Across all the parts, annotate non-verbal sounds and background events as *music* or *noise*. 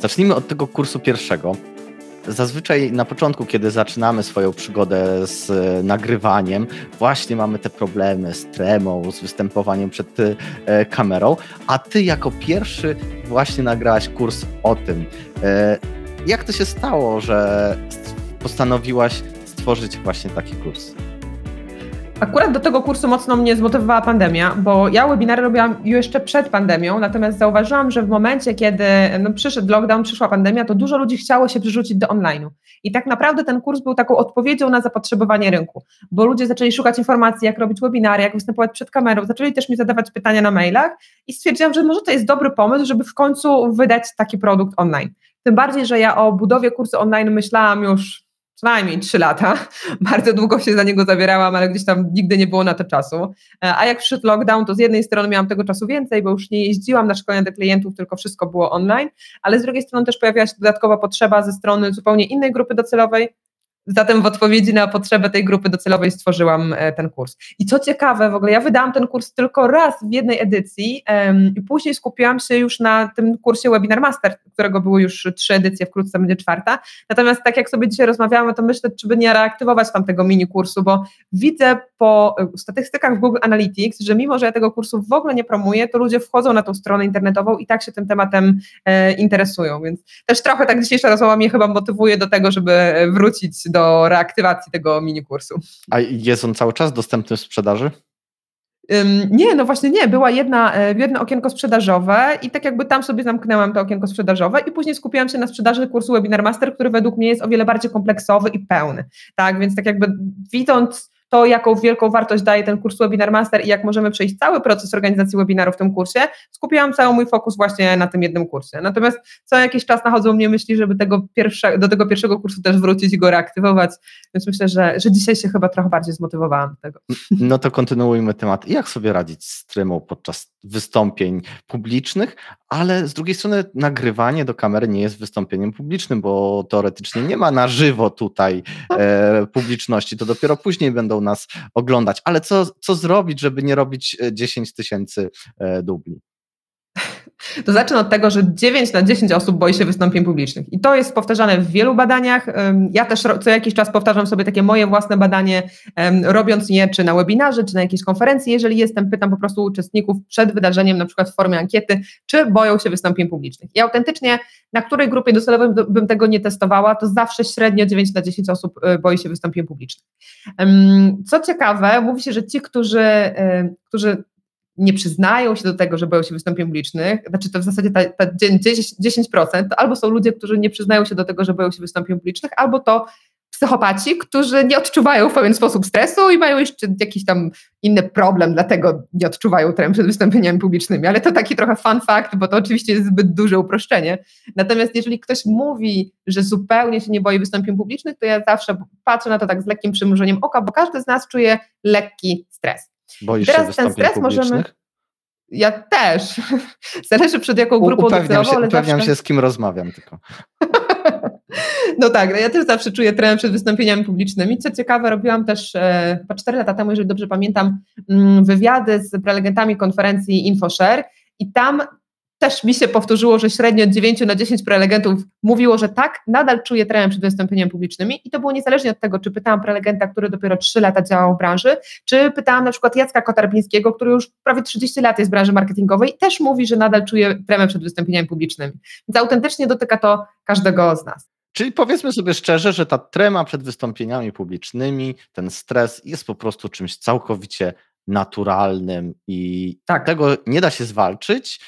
Zacznijmy od tego kursu pierwszego. Zazwyczaj na początku, kiedy zaczynamy swoją przygodę z e, nagrywaniem, właśnie mamy te problemy z tremą, z występowaniem przed e, kamerą, a ty jako pierwszy właśnie nagrałaś kurs o tym. E, jak to się stało, że postanowiłaś stworzyć właśnie taki kurs? Akurat do tego kursu mocno mnie zmotywowała pandemia, bo ja webinary robiłam jeszcze przed pandemią, natomiast zauważyłam, że w momencie, kiedy no, przyszedł lockdown, przyszła pandemia, to dużo ludzi chciało się przerzucić do online'u. I tak naprawdę ten kurs był taką odpowiedzią na zapotrzebowanie rynku, bo ludzie zaczęli szukać informacji, jak robić webinary, jak występować przed kamerą, zaczęli też mi zadawać pytania na mailach i stwierdziłam, że może to jest dobry pomysł, żeby w końcu wydać taki produkt online. Tym bardziej, że ja o budowie kursu online myślałam już co najmniej trzy lata. *laughs* Bardzo długo się za niego zabierałam, ale gdzieś tam nigdy nie było na to czasu. E, a jak przyszedł lockdown, to z jednej strony miałam tego czasu więcej, bo już nie jeździłam na szkolenia do klientów, tylko wszystko było online, ale z drugiej strony też pojawiła się dodatkowa potrzeba ze strony zupełnie innej grupy docelowej, Zatem w odpowiedzi na potrzebę tej grupy docelowej stworzyłam e, ten kurs. I co ciekawe, w ogóle ja wydałam ten kurs tylko raz w jednej edycji um, i później skupiłam się już na tym kursie Webinar Master, którego były już trzy edycje, wkrótce będzie czwarta. Natomiast tak jak sobie dzisiaj rozmawiamy, to myślę, czy by nie reaktywować tam tego mini kursu, bo widzę po e, statystykach w Google Analytics, że mimo, że ja tego kursu w ogóle nie promuję, to ludzie wchodzą na tą stronę internetową i tak się tym tematem e, interesują. Więc też trochę tak dzisiejsza rozmowa mnie chyba motywuje do tego, żeby wrócić do reaktywacji tego mini kursu. A jest on cały czas dostępny w sprzedaży? Nie, no właśnie nie. Była jedna, e, jedno okienko sprzedażowe i tak jakby tam sobie zamknęłam to okienko sprzedażowe i później skupiłam się na sprzedaży kursu Webinar Master, który według mnie jest o wiele bardziej kompleksowy i pełny. Tak, więc tak jakby widząc to, jaką wielką wartość daje ten kurs Webinar Master i jak możemy przejść cały proces organizacji webinarów w tym kursie, skupiłam cały mój fokus właśnie na tym jednym kursie. Natomiast co jakiś czas nachodzą mnie myśli, żeby tego pierwsze, do tego pierwszego kursu też wrócić i go reaktywować, więc myślę, że, że dzisiaj się chyba trochę bardziej zmotywowałam do tego. No to kontynuujmy temat. Jak sobie radzić z tremą podczas wystąpień publicznych, ale z drugiej strony nagrywanie do kamery nie jest wystąpieniem publicznym, bo teoretycznie nie ma na żywo tutaj e, publiczności, to dopiero później będą nas oglądać. Ale co, co zrobić, żeby nie robić 10 e, tysięcy e, dubli? To zacznę od tego, że 9 na 10 osób boi się wystąpień publicznych. I to jest powtarzane w wielu badaniach. Ja też co jakiś czas powtarzam sobie takie moje własne badanie, robiąc je czy na webinarze, czy na jakiejś konferencji. Jeżeli jestem, pytam po prostu uczestników przed wydarzeniem, na przykład w formie ankiety, czy boją się wystąpień publicznych. I autentycznie, na której grupie docelowej bym tego nie testowała, to zawsze średnio 9 na 10 osób y, boi się wystąpień publicznych. Co ciekawe, mówi się, że ci, którzy, y, którzy nie przyznają się do tego, że boją się wystąpień publicznych, znaczy to w zasadzie ta, ta 10%, to albo są ludzie, którzy nie przyznają się do tego, że boją się wystąpień publicznych, albo to psychopaci, którzy nie odczuwają w pewien sposób stresu i mają jeszcze jakiś tam inny problem, dlatego nie odczuwają trem przed wystąpieniami publicznymi. Ale to taki trochę fun fact, bo to oczywiście jest zbyt duże uproszczenie. Natomiast jeżeli ktoś mówi, że zupełnie się nie boi wystąpień publicznych, to ja zawsze patrzę na to tak z lekkim przymrużeniem oka, bo każdy z nas czuje lekki stres. Boisz Teraz się ten stres możemy. Ja też. *laughs* Zależy przed jaką grupą docelową. Się, upewniam zawsze... się, z kim rozmawiam tylko. *laughs* No tak, no ja też zawsze czuję tremę przed wystąpieniami publicznymi. Co ciekawe, robiłam też e, chyba 4 lata temu, jeżeli dobrze pamiętam, mm, wywiady z prelegentami konferencji InfoShare i tam też mi się powtórzyło, że średnio 9 na 10 prelegentów mówiło, że tak, nadal czuje tremę przed wystąpieniami publicznymi i to było niezależnie od tego, czy pytałam prelegenta, który dopiero 3 lata działał w branży, czy pytałam na przykład Jacka Kotarbińskiego, który już prawie 30 lat jest w branży marketingowej też mówi, że nadal czuje tremę przed wystąpieniami publicznymi. Więc autentycznie dotyka to każdego z nas. Czyli powiedzmy sobie szczerze, że ta trema przed wystąpieniami publicznymi, ten stres jest po prostu czymś całkowicie naturalnym i tak. tego nie da się zwalczyć,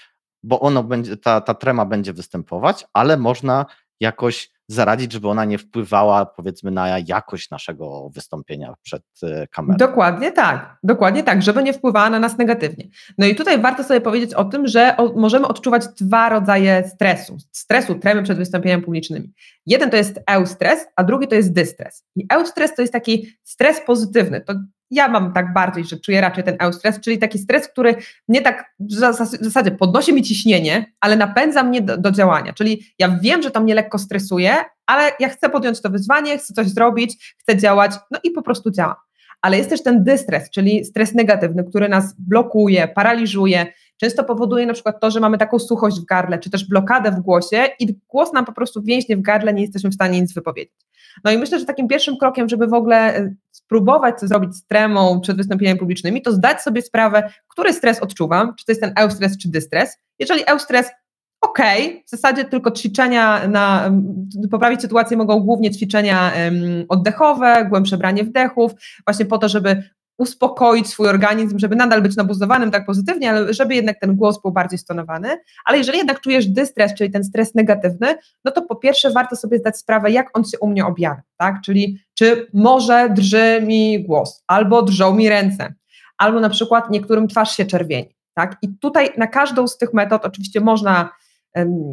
bo ono będzie, ta, ta trema będzie występować, ale można jakoś zaradzić, żeby ona nie wpływała powiedzmy na jakość naszego wystąpienia przed e, kamerą. Dokładnie tak, dokładnie tak, żeby nie wpływała na nas negatywnie. No i tutaj warto sobie powiedzieć o tym, że o, możemy odczuwać dwa rodzaje stresu. Stresu, tremy przed wystąpieniami publicznymi. Jeden to jest eustres, a drugi to jest dystres. I eustres to jest taki stres pozytywny. To ja mam tak bardziej, że czuję raczej ten eustres, czyli taki stres, który nie tak w zasadzie podnosi mi ciśnienie, ale napędza mnie do, do, działania. Czyli ja wiem, że to mnie lekko stresuje, ale ja chcę podjąć to wyzwanie, chcę coś zrobić, chcę działać, no i po prostu działam. Ale jest też ten dystres, czyli stres negatywny, który nas blokuje, paraliżuje, często powoduje na przykład to, że mamy taką suchość w gardle, czy też blokadę w głosie i głos nam po prostu więźnie w gardle, nie jesteśmy w stanie nic wypowiedzieć. No i myślę, że takim pierwszym krokiem, żeby w ogóle e, spróbować coś zrobić z tremą przed wystąpieniami publicznymi, to zdać sobie sprawę, który stres odczuwam, czy to jest ten eustres, czy dystres. Jeżeli eustres, ok, w zasadzie tylko ćwiczenia na poprawić sytuację mogą głównie ćwiczenia oddechowe, głębsze branie wdechów, właśnie po to, żeby uspokoić swój organizm, żeby nadal być nabuzowanym tak pozytywnie, ale żeby jednak ten głos był bardziej stonowany. Ale jeżeli jednak czujesz dystres, czyli ten stres negatywny, no to po pierwsze warto sobie zdać sprawę, jak on się u mnie objawia, tak? Czyli czy może drży mi głos, albo drżą mi ręce, albo na przykład niektórym twarz się czerwieni, tak? I tutaj na każdą z tych metod oczywiście można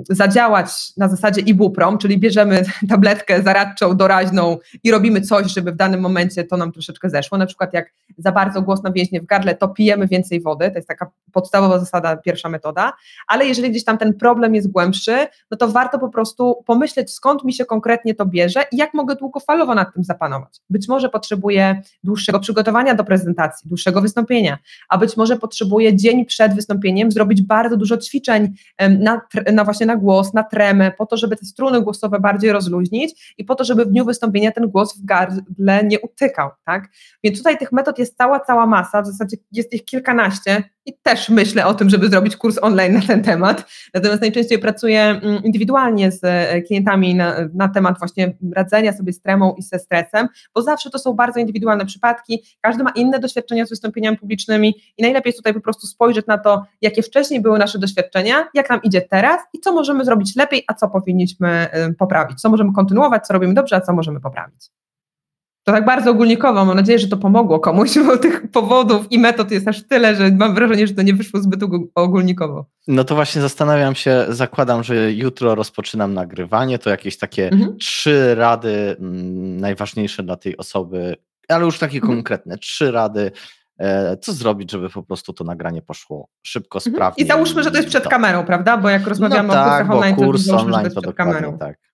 zadziałać na zasadzie ibuprom, czyli bierzemy *laughs* tabletkę zaradczą, doraźną i robimy coś, żeby w danym momencie to nam troszeczkę zeszło. Na przykład jak za bardzo głos więźnie w gardle, to pijemy więcej wody, to jest taka podstawowa zasada, pierwsza metoda, ale jeżeli gdzieś tam ten problem jest głębszy, no to warto po prostu pomyśleć, skąd mi się konkretnie to bierze i jak mogę długofalowo nad tym zapanować. Być może potrzebuję dłuższego przygotowania do prezentacji, dłuższego wystąpienia, a być może potrzebuję dzień przed wystąpieniem zrobić bardzo dużo ćwiczeń na na właśnie na głos, na tremę, po to, żeby te struny głosowe bardziej rozluźnić i po to, żeby w dniu wystąpienia ten głos w gardle nie utykał, tak? Więc tutaj tych metod jest cała, cała masa, w zasadzie jest ich kilkanaście i też myślę o tym, żeby zrobić kurs online na ten temat. Natomiast najczęściej pracuję mm, indywidualnie z e, klientami na, na temat właśnie radzenia sobie z tremą i ze stresem, bo zawsze to są bardzo indywidualne przypadki, każdy ma inne doświadczenia z wystąpieniami publicznymi i najlepiej jest tutaj po prostu spojrzeć na to, jakie wcześniej były nasze doświadczenia, jak nam idzie teraz i co możemy zrobić lepiej, a co powinniśmy poprawić, co możemy kontynuować, co robimy dobrze, a co możemy poprawić. To tak bardzo ogólnikowo, mam nadzieję, że to pomogło komuś, bo tych powodów i metod jest aż tyle, że mam wrażenie, że to nie wyszło zbyt ogólnikowo. No to właśnie zastanawiam się, zakładam, że jutro rozpoczynam nagrywanie, to jakieś takie mhm. trzy rady m, mm, najważniejsze dla tej osoby, ale już takie mhm. konkretne, trzy rady, co zrobić, żeby po prostu to nagranie poszło szybko, mhm. sprawnie. I załóżmy, że to jest przed kamerą, prawda? Bo jak rozmawiamy no tak, o kursach online, to kurs załóżmy, online, że to jest przed kamerą. Tak.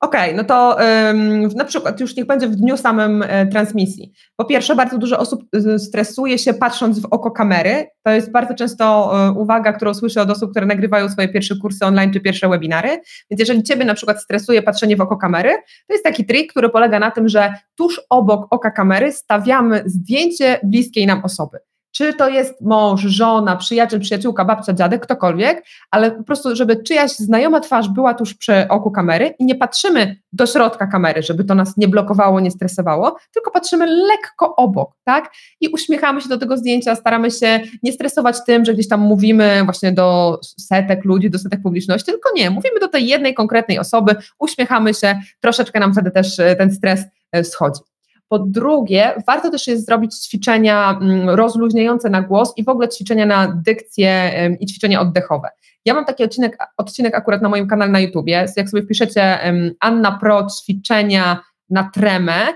Okej, okay, no to ym, na przykład już niech będzie w dniu samym y, transmisji. Po pierwsze, bardzo dużo osób y, stresuje się patrząc w oko kamery. To jest bardzo często y, uwaga, którą słyszę od osób, które nagrywają swoje pierwsze kursy online czy pierwsze webinary. Więc jeżeli Ciebie na przykład stresuje patrzenie w oko kamery, to jest taki trik, który polega na tym, że tuż obok oka kamery stawiamy zdjęcie bliskiej nam osoby czy to jest mąż, żona, przyjaciel, przyjaciółka, babcia, dziadek, ktokolwiek, ale po prostu, żeby czyjaś znajoma twarz była tuż przy oku kamery i nie patrzymy do środka kamery, żeby to nas nie blokowało, nie stresowało, tylko patrzymy lekko obok, tak? I uśmiechamy się do tego zdjęcia, staramy się nie stresować tym, że gdzieś tam mówimy właśnie do setek ludzi, do setek publiczności, tylko nie, mówimy do tej jednej konkretnej osoby, uśmiechamy się, troszeczkę nam wtedy też e, ten stres e, schodzi. Po drugie, warto też jest zrobić ćwiczenia mm, rozluźniające na głos i w ogóle ćwiczenia na dykcję i ćwiczenia oddechowe. Ja mam taki odcinek, odcinek akurat na moim kanale na YouTubie. Jak sobie wpiszecie Anna Pro ćwiczenia na tremę,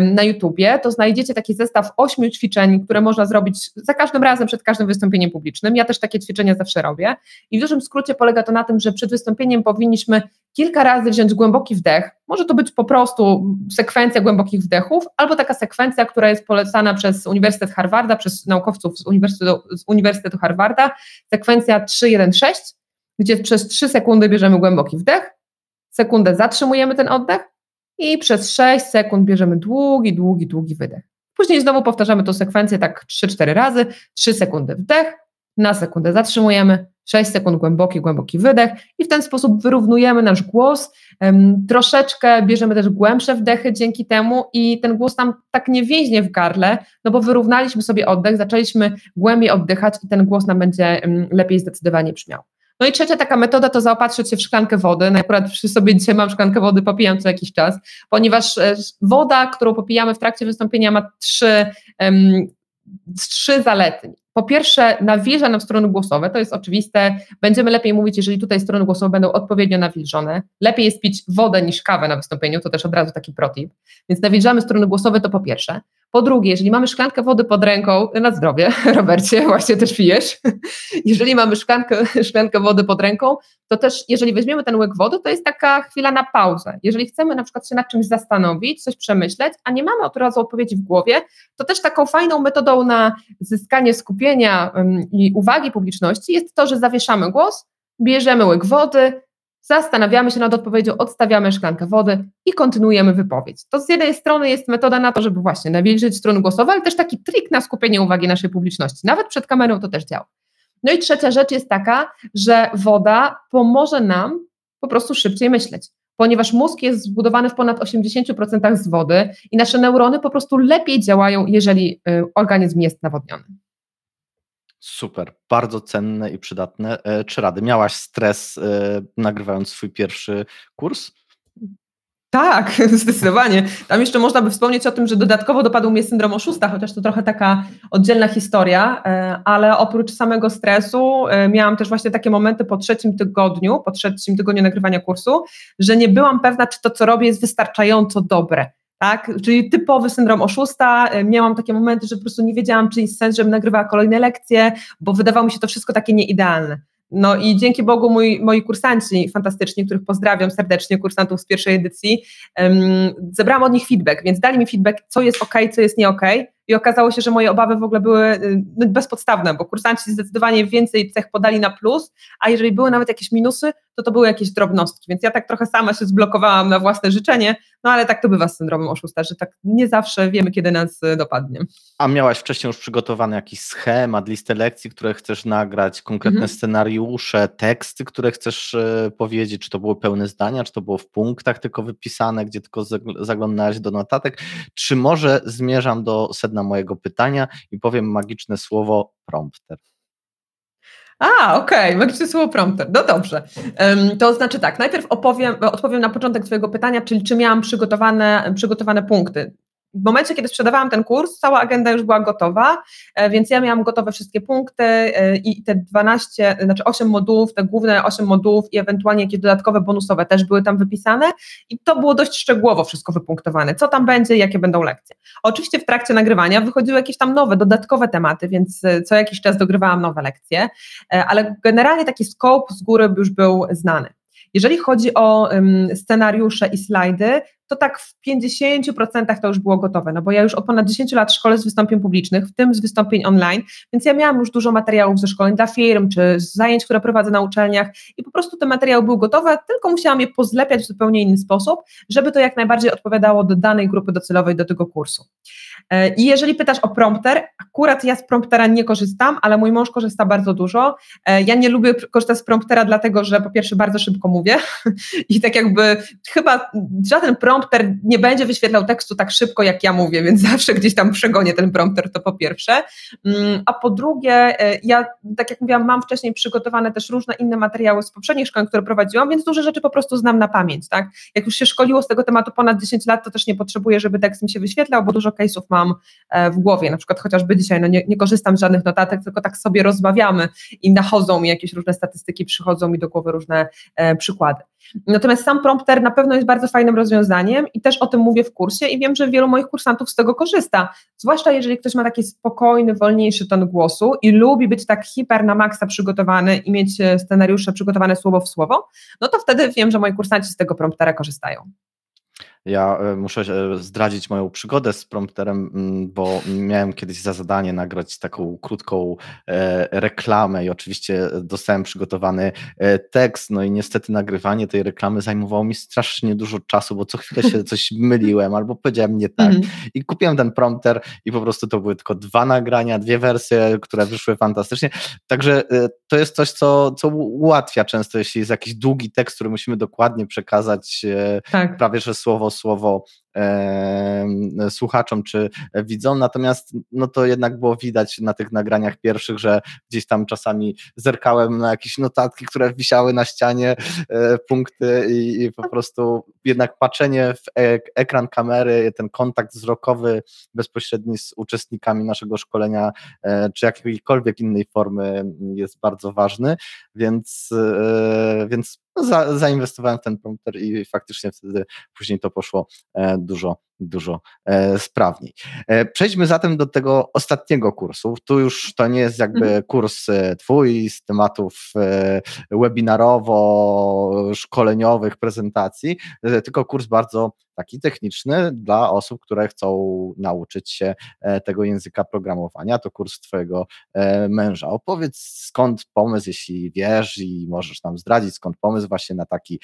na YouTubie, to znajdziecie taki zestaw ośmiu ćwiczeń, które można zrobić za każdym razem przed każdym wystąpieniem publicznym. Ja też takie ćwiczenia zawsze robię. I w dużym skrócie polega to na tym, że przed wystąpieniem powinniśmy kilka razy wziąć głęboki wdech. Może to być po prostu sekwencja głębokich wdechów, albo taka sekwencja, która jest polecana przez Uniwersytet Harvarda, przez naukowców z Uniwersytetu, z Uniwersytetu Harvarda, sekwencja 3-1-6, gdzie przez 3 sekundy bierzemy głęboki wdech, sekundę zatrzymujemy ten oddech, i przez 6 sekund bierzemy długi, długi, długi wydech. Później znowu powtarzamy tę sekwencję tak 3-4 razy, 3 sekundy wdech, na sekundę zatrzymujemy, 6 sekund głęboki, głęboki wydech i w ten sposób wyrównujemy nasz głos. Troszeczkę bierzemy też głębsze wdechy dzięki temu i ten głos nam tak nie więźnie w gardle, no bo wyrównaliśmy sobie oddech, zaczęliśmy głębiej oddychać i ten głos nam będzie lepiej zdecydowanie brzmiał. No i trzecia taka metoda to zaopatrzyć się w szklankę wody. No akurat przy sobie dzisiaj mam szklankę wody, popijam co jakiś czas, ponieważ e, woda, którą popijamy w trakcie wystąpienia ma trzy, um, trzy zalety. Po pierwsze, nawilża nam strony głosowe, to jest oczywiste. Będziemy lepiej mówić, jeżeli tutaj strony głosowe będą odpowiednio nawilżone. Lepiej jest pić wodę niż kawę na wystąpieniu, to też od razu taki protip. Więc nawilżamy strony głosowe, to po pierwsze. Po drugie, jeżeli mamy szklankę wody pod ręką, na zdrowie, *laughs* Robercie, właśnie też pijesz, *laughs* jeżeli mamy szklankę, szklankę wody pod ręką, to też jeżeli weźmiemy ten łyk wody, to jest taka chwila na pauzę. Jeżeli chcemy na przykład się nad czymś zastanowić, coś przemyśleć, a nie mamy od razu odpowiedzi w głowie, to też taką fajną metodą na zyskanie skupienia i uwagi publiczności jest to, że zawieszamy głos, bierzemy łyk wody, zastanawiamy się nad odpowiedzią, odstawiamy szklankę wody i kontynuujemy wypowiedź. To z jednej strony jest metoda na to, żeby właśnie nawilżyć strony głosowe, ale też taki trik na skupienie uwagi naszej publiczności. Nawet przed kamerą to też działa. No i trzecia rzecz jest taka, że woda pomoże nam po prostu szybciej myśleć, ponieważ mózg jest zbudowany w ponad 80% z wody i nasze neurony po prostu lepiej działają, jeżeli y, organizm jest nawodniony. Super, bardzo cenne i przydatne. E, czy rady? Miałaś stres e, nagrywając swój pierwszy kurs? Tak, *laughs* zdecydowanie. Tam jeszcze można by wspomnieć o tym, że dodatkowo dopadł mnie syndrom oszusta, chociaż to trochę taka oddzielna historia, e, ale oprócz samego stresu miałam też właśnie takie momenty po trzecim tygodniu, po trzecim tygodniu nagrywania kursu, że nie byłam pewna, czy to, co robię, jest wystarczająco dobre tak? Czyli typowy syndrom oszusta. E, miałam takie momenty, że po prostu nie wiedziałam, czy jest sens, żebym nagrywała kolejne lekcje, bo wydawało mi się to wszystko takie nieidealne. No i dzięki Bogu mój, moi kursanci fantastyczni, których pozdrawiam serdecznie, kursantów z pierwszej edycji, um, zebrałam od nich feedback, więc dali mi feedback, co jest ok, co jest nie ok. I okazało się, że moje obawy w ogóle były y, no, bezpodstawne, bo kursanci zdecydowanie więcej cech podali na plus, a jeżeli były nawet jakieś minusy, to to były jakieś drobnostki. Więc ja tak trochę sama się zblokowałam na własne życzenie, no ale tak to bywa z syndromem oszusta, że tak nie zawsze wiemy, kiedy nas y, dopadnie. A miałaś wcześniej już przygotowany jakiś schemat, listę lekcji, które chcesz nagrać, konkretne mhm. scenariusze, teksty, które chcesz y, powiedzieć? Czy to były pełne zdania, czy to było w punktach tylko wypisane, gdzie tylko zaglądałeś do notatek? Czy może zmierzam do sedna mojego pytania i powiem magiczne słowo prompter? A, okej, okay. słowo prompter. No dobrze. To znaczy tak, najpierw opowiem, odpowiem na początek Twojego pytania, czyli czy miałam przygotowane, przygotowane punkty w momencie, kiedy sprzedawałam ten kurs, cała agenda już była gotowa, e, więc ja miałam gotowe wszystkie punkty e, i te 12, znaczy 8 modułów, te główne 8 modułów i ewentualnie jakieś dodatkowe bonusowe też były tam wypisane i to było dość szczegółowo wszystko wypunktowane, co tam będzie, jakie będą lekcje. Oczywiście w trakcie nagrywania wychodziły jakieś tam nowe, dodatkowe tematy, więc e, co jakiś czas dogrywałam nowe lekcje, ale generalnie taki scope z góry już był znany. Jeżeli chodzi o um, scenariusze i slajdy, to tak w 50% to już było gotowe, no bo ja już od ponad 10 lat szkole z wystąpień publicznych, w tym z wystąpień online, więc ja miałam już dużo materiałów ze szkoleń dla firm, czy z zajęć, które prowadzę na uczelniach i po prostu te materiały były gotowe, tylko musiałam je pozlepiać w zupełnie inny sposób, żeby to jak najbardziej odpowiadało do danej grupy docelowej, do tego kursu. E, I jeżeli pytasz o prompter, akurat ja z promptera nie korzystam, ale mój mąż korzysta bardzo dużo. E, ja nie lubię korzystać z promptera, dlatego że po pierwsze bardzo szybko mówię *laughs* i tak jakby chyba żaden prompter prompter nie będzie wyświetlał tekstu tak szybko, jak ja mówię, więc *laughs* zawsze gdzieś tam przegonię ten prompter, to po pierwsze. Mm, a po drugie, e, ja, tak jak mówiłam, mam wcześniej przygotowane też różne inne materiały z poprzednich szkoleń, które prowadziłam, więc duże rzeczy po prostu znam na pamięć, tak? Jak już się szkoliło z tego tematu ponad 10 lat, to też nie potrzebuję, żeby tekst mi się wyświetlał, bo dużo case'ów mam e, w głowie, na przykład chociażby dzisiaj, no nie, nie korzystam z żadnych notatek, tylko tak sobie rozmawiamy i nachodzą mi jakieś różne statystyki, przychodzą mi do głowy różne e, przykłady. Natomiast sam prompter na pewno jest bardzo fajnym rozwiązaniem i też o tym mówię w kursie i wiem, że wielu moich kursantów z tego korzysta. Zwłaszcza jeżeli ktoś ma taki spokojny, wolniejszy ton głosu i lubi być tak hiper na maksa przygotowany i mieć e, scenariusze przygotowane słowo w słowo, no to wtedy wiem, że moi kursanci z tego promptera korzystają. Ja e, muszę e, zdradzić moją przygodę z prompterem, mm, bo miałem kiedyś za zadanie nagrać taką krótką e, reklamę i oczywiście dostałem przygotowany tekst, no i niestety nagrywanie tej reklamy zajmowało mi strasznie dużo czasu, bo co chwilę się *laughs* coś myliłem albo powiedziałem nie tak. Mm. I kupiłem ten prompter i po prostu to były tylko dwa nagrania, dwie wersje, które wyszły fantastycznie. Także to jest coś, co, co ułatwia często, jeśli jest jakiś długi tekst, który musimy dokładnie przekazać tak. prawie że słowo słowo e, słuchaczom czy widzom, natomiast no to jednak było widać na tych nagraniach pierwszych, że gdzieś tam czasami zerkałem na jakieś notatki, które wisiały na ścianie, e, punkty i, i po prostu jednak patrzenie w ek ekran kamery, ten kontakt wzrokowy bezpośredni z uczestnikami naszego szkolenia, e, czy jakiejkolwiek innej formy jest bardzo ważny, więc, e, więc no, za, zainwestowałem w ten prompter i faktycznie wtedy później to poszło e, dużo dużo e, sprawniej. E, przejdźmy zatem do tego ostatniego kursu. Tu już to nie jest jakby mhm. kurs e, twój z tematów e, webinarowo-szkoleniowych prezentacji, e, tylko kurs bardzo taki techniczny dla osób, które chcą nauczyć się e, tego języka programowania. To kurs twojego męża. Opowiedz skąd pomysł, jeśli wiesz i możesz nam zdradzić, skąd pomysł właśnie na taki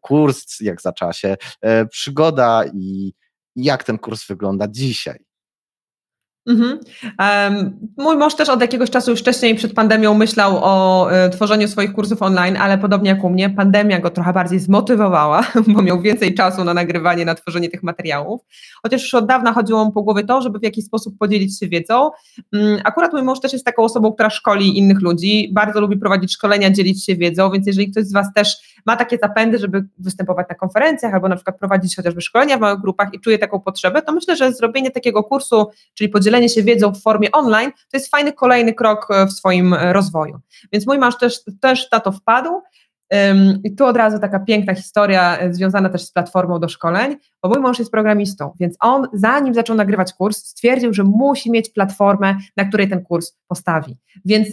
kurs, jak zaczęła się przygoda i jak ten kurs wygląda dzisiaj. Mhm. Mój mąż też od jakiegoś czasu już wcześniej przed pandemią myślał o y, tworzeniu swoich kursów online, ale podobnie jak u mnie, pandemia go trochę bardziej zmotywowała, *laughs* bo miał więcej czasu na nagrywanie, na tworzenie tych materiałów. Chociaż już od dawna chodziło mu po głowie to, żeby w jakiś sposób podzielić się wiedzą. Um, akurat mój mąż też jest taką osobą, która szkoli innych ludzi, bardzo lubi prowadzić szkolenia, dzielić się wiedzą, więc jeżeli ktoś z Was też ma takie zapędy, żeby występować na konferencjach albo na przykład prowadzić chociażby szkolenia w małych grupach i czuje taką potrzebę, to myślę, że zrobienie takiego kursu, czyli podzielenie dzielenie się wiedzą w formie online, to jest fajny kolejny krok e, w swoim e, rozwoju. Więc mój mąż też, też na to wpadł. I tu od razu taka piękna historia e, związana też z platformą do szkoleń, bo mój mąż jest programistą, więc on zanim zaczął nagrywać kurs, stwierdził, że musi mieć platformę, na której ten kurs postawi. Więc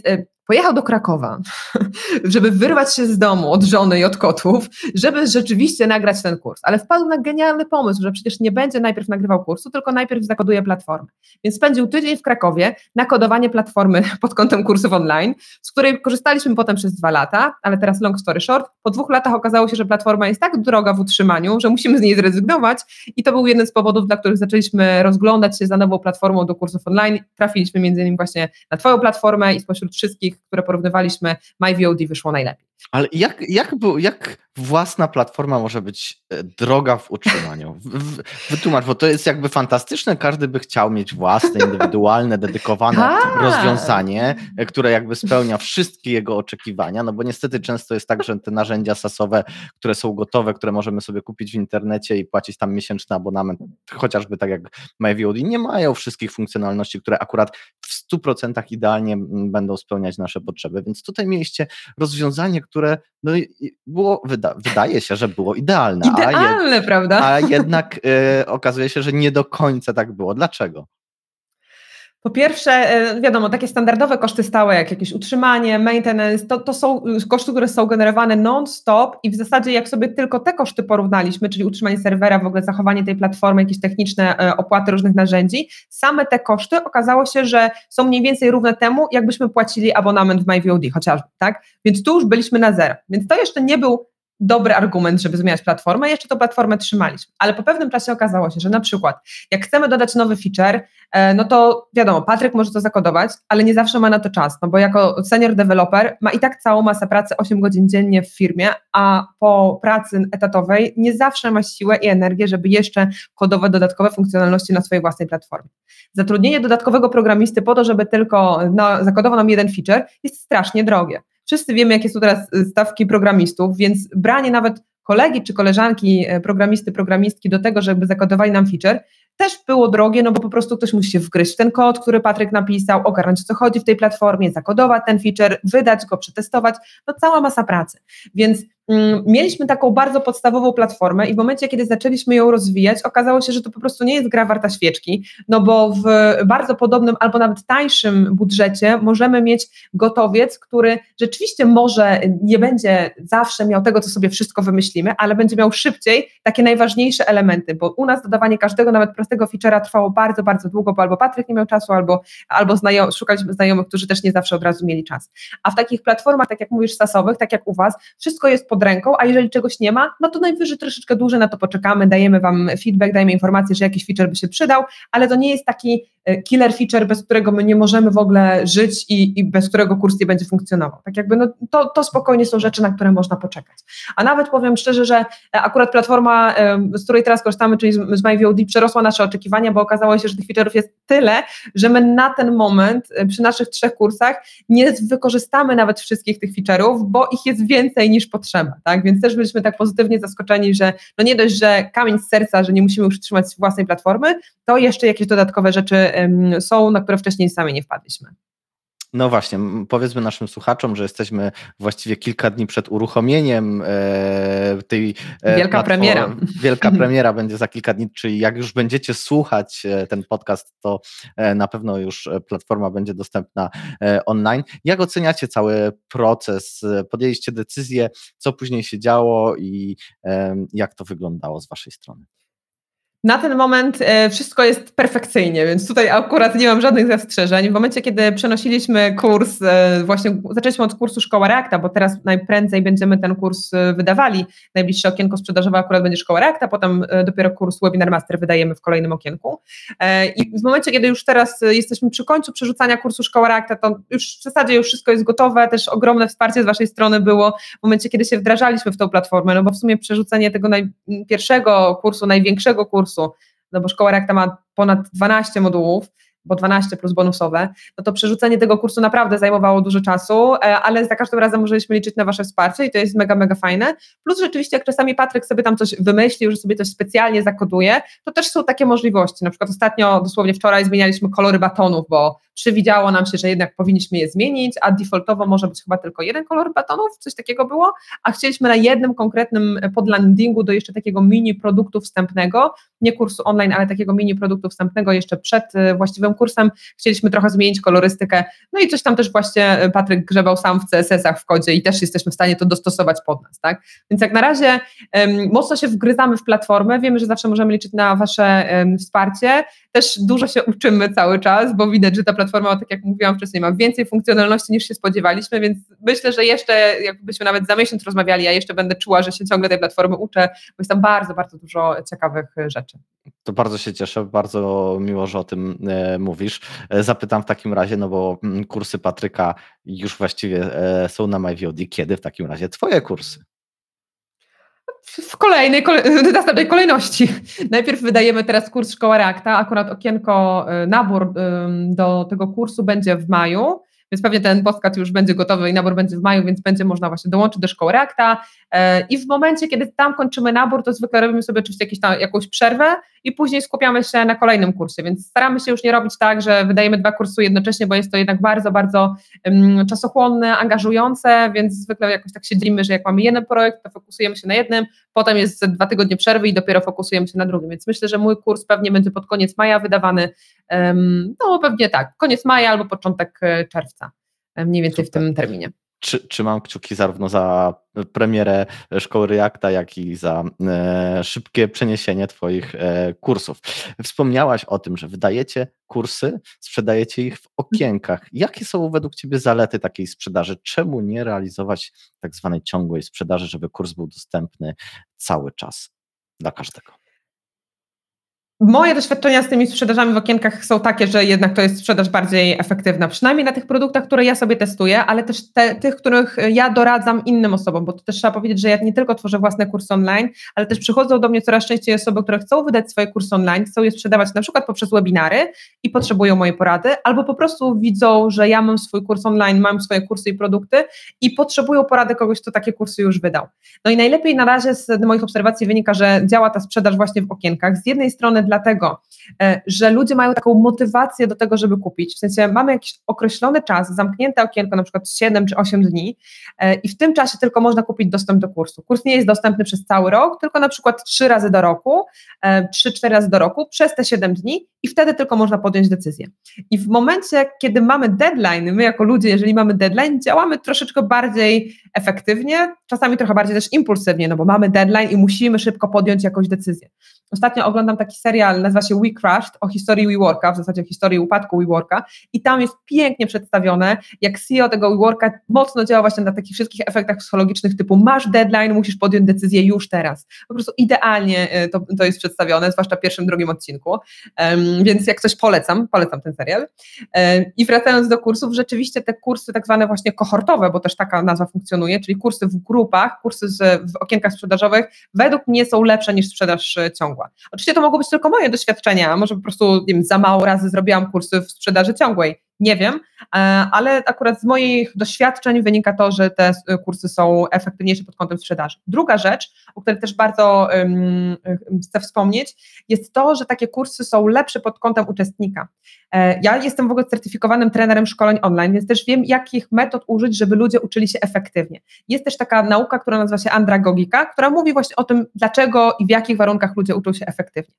pojechał do Krakowa, *laughs* żeby wyrwać się z domu od żony i od kotów, żeby rzeczywiście nagrać ten kurs. Ale wpadł na genialny pomysł, że przecież nie będzie najpierw nagrywał kursu, tylko najpierw zakoduje platformę. Więc spędził tydzień w Krakowie na kodowanie platformy *laughs* pod kątem kursów online, z której korzystaliśmy potem przez dwa lata, ale teraz long story short, po dwóch latach okazało się, że platforma jest tak droga w utrzymaniu, że musimy z niej zrezygnować i to był jeden z powodów, dla których zaczęliśmy rozglądać się za nową platformą do kursów online. Trafiliśmy między innymi właśnie na Twoją platformę i spośród wszystkich które porównywaliśmy, MyVOD wyszło najlepiej. Ale jak, jak, jak własna platforma może być e, droga w utrzymaniu? Wytłumacz, bo to jest jakby fantastyczne, każdy by chciał mieć własne, *laughs* indywidualne, dedykowane tak. rozwiązanie, e, które jakby spełnia wszystkie jego oczekiwania, no bo niestety często jest tak, że te narzędzia sasowe, które są gotowe, które możemy sobie kupić w internecie i płacić tam miesięczny abonament, chociażby tak jak MyVOD, nie mają wszystkich funkcjonalności, które akurat w 100% idealnie będą spełniać nasze potrzeby, więc tutaj mieliście rozwiązanie, które no, było, wyda, wydaje się, że było idealne. Idealne, a prawda? A jednak y, okazuje się, że nie do końca tak było. Dlaczego? Po pierwsze, e, wiadomo, takie standardowe koszty stałe, jak jakieś utrzymanie, maintenance, to, to są koszty, które są generowane non-stop i w zasadzie jak sobie tylko te koszty porównaliśmy, czyli utrzymanie serwera, w ogóle zachowanie tej platformy, jakieś techniczne e, opłaty różnych narzędzi, same te koszty okazało się, że są mniej więcej równe temu, jakbyśmy płacili abonament w MyVOD chociażby, tak? Więc tu już byliśmy na zero. Więc to jeszcze nie był dobry argument, żeby zmieniać platformę, jeszcze tą platformę trzymaliśmy. Ale po pewnym czasie okazało się, że na przykład jak chcemy dodać nowy feature, e, no to wiadomo, Patryk może to zakodować, ale nie zawsze ma na to czas, no bo jako senior developer ma i tak całą masę pracy 8 godzin dziennie w firmie, a po pracy etatowej nie zawsze ma siłę i energię, żeby jeszcze kodować dodatkowe funkcjonalności na swojej własnej platformie. Zatrudnienie dodatkowego programisty po to, żeby tylko no, zakodował nam jeden feature jest strasznie drogie. Wszyscy wiemy, jakie są teraz y, stawki programistów, więc branie nawet kolegi czy koleżanki e, programisty, programistki do tego, żeby zakodowali nam feature, też było drogie, no bo po prostu ktoś musi się wgryźć w ten kod, który Patryk napisał, ogarnąć co chodzi w tej platformie, zakodować ten feature, wydać go, przetestować, no cała masa pracy. Więc mieliśmy taką bardzo podstawową platformę i w momencie, kiedy zaczęliśmy ją rozwijać, okazało się, że to po prostu nie jest gra warta świeczki, no bo w bardzo podobnym albo nawet tańszym budżecie możemy mieć gotowiec, który rzeczywiście może nie będzie zawsze miał tego, co sobie wszystko wymyślimy, ale będzie miał szybciej takie najważniejsze elementy, bo u nas dodawanie każdego nawet prostego feature'a trwało bardzo, bardzo długo, bo albo Patryk nie miał czasu, albo, albo znajom, szukaliśmy znajomych, którzy też nie zawsze od razu mieli czas. A w takich platformach, tak jak mówisz, sasowych, tak jak u Was, wszystko jest pod ręką, a jeżeli czegoś nie ma, no to najwyżej troszeczkę dłużej na to poczekamy, dajemy Wam feedback, dajemy informację, że jakiś feature by się przydał, ale to nie jest taki e, killer feature, bez którego my nie możemy w ogóle żyć i, i bez którego kurs nie będzie funkcjonował. Tak jakby no, to, to spokojnie są rzeczy, na które można poczekać. A nawet powiem szczerze, że e, akurat platforma, z której teraz korzystamy, czyli z MyVOD, przerosła nasze oczekiwania, bo okazało się, że tych feature'ów jest tyle, że my na ten moment y, przy naszych trzech kursach nie wykorzystamy nawet wszystkich tych feature'ów, bo ich jest więcej niż potrzeba, tak? Więc też byliśmy tak pozytywnie zaskoczeni, że no nie dość, że kamień z serca, że nie musimy już trzymać własnej platformy, to jeszcze jakieś dodatkowe rzeczy są, na które wcześniej sami nie wpadliśmy. No właśnie, powiedzmy naszym słuchaczom, że jesteśmy właściwie kilka dni przed uruchomieniem e, tej. E, Wielka premiera. *laughs* Wielka premiera będzie za kilka dni, czyli jak już będziecie słuchać e, ten podcast, to na pewno już platforma będzie dostępna online. Jak oceniacie cały proces? Podjęliście decyzję, co później się działo i jak to wyglądało z Waszej strony? Na ten moment e, wszystko jest perfekcyjnie, więc tutaj akurat nie mam żadnych zastrzeżeń. W momencie, kiedy przenosiliśmy kurs, e, właśnie zaczęliśmy od kursu Szkoła Reakta, bo teraz najprędzej będziemy ten kurs e, wydawali. Najbliższe okienko sprzedażowe akurat będzie Szkoła Reakta, potem dopiero kurs Webinar Master wydajemy w kolejnym okienku. I w momencie, kiedy już teraz jesteśmy przy końcu przerzucania kursu Szkoła Reakta, to już w zasadzie już wszystko jest gotowe, też ogromne wsparcie z Waszej strony było w momencie, kiedy się wdrażaliśmy w tą platformę, no bo w sumie przerzucenie tego pierwszego kursu, największego kursu, kursu, no bo szkoła Reakta ma ponad 12 modułów, bo 12 plus bonusowe, no to przerzucenie tego kursu naprawdę zajmowało dużo czasu, e, ale za każdym razem możemy liczyć na Wasze wsparcie i to jest mega, mega fajne. Plus rzeczywiście, jak czasami Patryk sobie tam coś wymyślił, że sobie coś specjalnie zakoduje, to też są takie możliwości. Na przykład ostatnio, dosłownie wczoraj zmienialiśmy kolory batonów, bo przewidziało nam się, że jednak powinniśmy je zmienić, a defaultowo może być chyba tylko jeden kolor batonów, coś takiego było, a chcieliśmy na jednym konkretnym podlandingu do jeszcze takiego mini produktu wstępnego, nie kursu online, ale takiego mini produktu wstępnego jeszcze przed e, właściwym kursem, chcieliśmy trochę zmienić kolorystykę, no i coś tam też właśnie e, Patryk grzebał sam w CSS-ach w kodzie i też jesteśmy w stanie to dostosować pod nas, tak? Więc jak na razie um, mocno się wgryzamy w platformę, wiemy, że zawsze możemy liczyć na Wasze um, wsparcie, też dużo się uczymy cały czas, bo widać, że ta platforma, tak jak mówiłam wcześniej, ma więcej funkcjonalności niż się spodziewaliśmy, więc myślę, że jeszcze jakbyśmy nawet za miesiąc rozmawiali, ja jeszcze będę czuła, że się ciągle tej platformy uczę, bo jest tam bardzo, bardzo dużo ciekawych rzeczy. To bardzo się cieszę, bardzo miło, że o tym e, mówisz. E, zapytam w takim razie, no bo mm, kursy Patryka już właściwie e, są na MyVOD. Kiedy w takim razie Twoje kursy? W kolejnej, kolej, *laughs* następnej kolejności. Najpierw wydajemy teraz kurs Szkoła Reakta, akurat okienko, y, nabór do tego kursu będzie w maju, więc pewnie ten podcast już będzie gotowy i nabór będzie w maju, więc będzie można właśnie dołączyć do szkoły Reakta e, i w momencie, kiedy tam kończymy nabór, to zwykle robimy sobie oczywiście jakieś tam, jakąś przerwę i później skupiamy się na kolejnym kursie, więc staramy się już nie robić tak, że wydajemy dwa kursy jednocześnie, bo jest to jednak bardzo, bardzo um, czasochłonne, angażujące, więc zwykle jakoś tak się dzielimy, że jak mamy jeden projekt, to fokusujemy się na jednym, potem jest dwa tygodnie przerwy i dopiero fokusujemy się na drugim, więc myślę, że mój kurs pewnie będzie pod koniec maja wydawany, um, no pewnie tak, koniec maja albo początek e, czerwca, e, mniej więcej w tym terminie trzymam kciuki zarówno za premierę szkoły Reacta, jak i za e, szybkie przeniesienie Twoich e, kursów. Wspomniałaś o tym, że wydajecie kursy, sprzedajecie ich w okienkach. Jakie są według Ciebie zalety takiej sprzedaży? Czemu nie realizować tak zwanej ciągłej sprzedaży, żeby kurs był dostępny cały czas dla każdego? Moje doświadczenia z tymi sprzedażami w okienkach są takie, że jednak to jest sprzedaż bardziej efektywna, przynajmniej na tych produktach, które ja sobie testuję, ale też te, tych, których ja doradzam innym osobom, bo to też trzeba powiedzieć, że ja nie tylko tworzę własne kursy online, ale też przychodzą do mnie coraz częściej osoby, które chcą wydać swoje kursy online, chcą je sprzedawać na przykład poprzez webinary i potrzebują mojej porady, albo po prostu widzą, że ja mam swój kurs online, mam swoje kursy i produkty i potrzebują porady kogoś, kto takie kursy już wydał. No i najlepiej na razie z moich obserwacji wynika, że działa ta sprzedaż właśnie w okienkach. Z jednej strony dlatego, e, że ludzie mają taką motywację do tego, żeby kupić. W sensie mamy jakiś określony czas, zamknięte okienko, na przykład 7 czy 8 dni e, i w tym czasie tylko można kupić dostęp do kursu. Kurs nie jest dostępny przez cały rok, tylko na przykład 3 razy do roku, 3-4 e, razy do roku przez te 7 dni i wtedy tylko można podjąć decyzję. I w momencie, kiedy mamy deadline, my jako ludzie, jeżeli mamy deadline, działamy troszeczkę bardziej efektywnie, czasami trochę bardziej też impulsywnie, no bo mamy deadline i musimy szybko podjąć jakąś decyzję. Ostatnio oglądam taki serial, nazywa się We o historii WeWorka, w zasadzie o historii upadku WeWorka i tam jest pięknie przedstawione, jak CEO tego WeWorka mocno działa właśnie na takich wszystkich efektach psychologicznych typu masz deadline, musisz podjąć decyzję już teraz. Po prostu idealnie e, to, to jest przedstawione, zwłaszcza w pierwszym, drugim odcinku, um, więc jak coś polecam, polecam ten serial. Um, I wracając do kursów, rzeczywiście te kursy tak zwane właśnie kohortowe, bo też taka nazwa funkcjonuje, czyli kursy w grupach, kursy z, w okienkach sprzedażowych, według mnie są lepsze niż sprzedaż e, ciągła. Oczywiście to mogą być tylko moje doświadczenia, może po prostu wiem, za mało razy zrobiłam kursy w sprzedaży ciągłej. Nie wiem, e, ale akurat z moich doświadczeń wynika to, że te kursy są efektywniejsze pod kątem sprzedaży. Druga rzecz, o której też bardzo um, chcę wspomnieć, jest to, że takie kursy są lepsze pod kątem uczestnika. E, ja jestem w ogóle certyfikowanym trenerem szkoleń online, więc też wiem, jakich metod użyć, żeby ludzie uczyli się efektywnie. Jest też taka nauka, która nazywa się andragogika, która mówi właśnie o tym, dlaczego i w jakich warunkach ludzie uczą się efektywnie.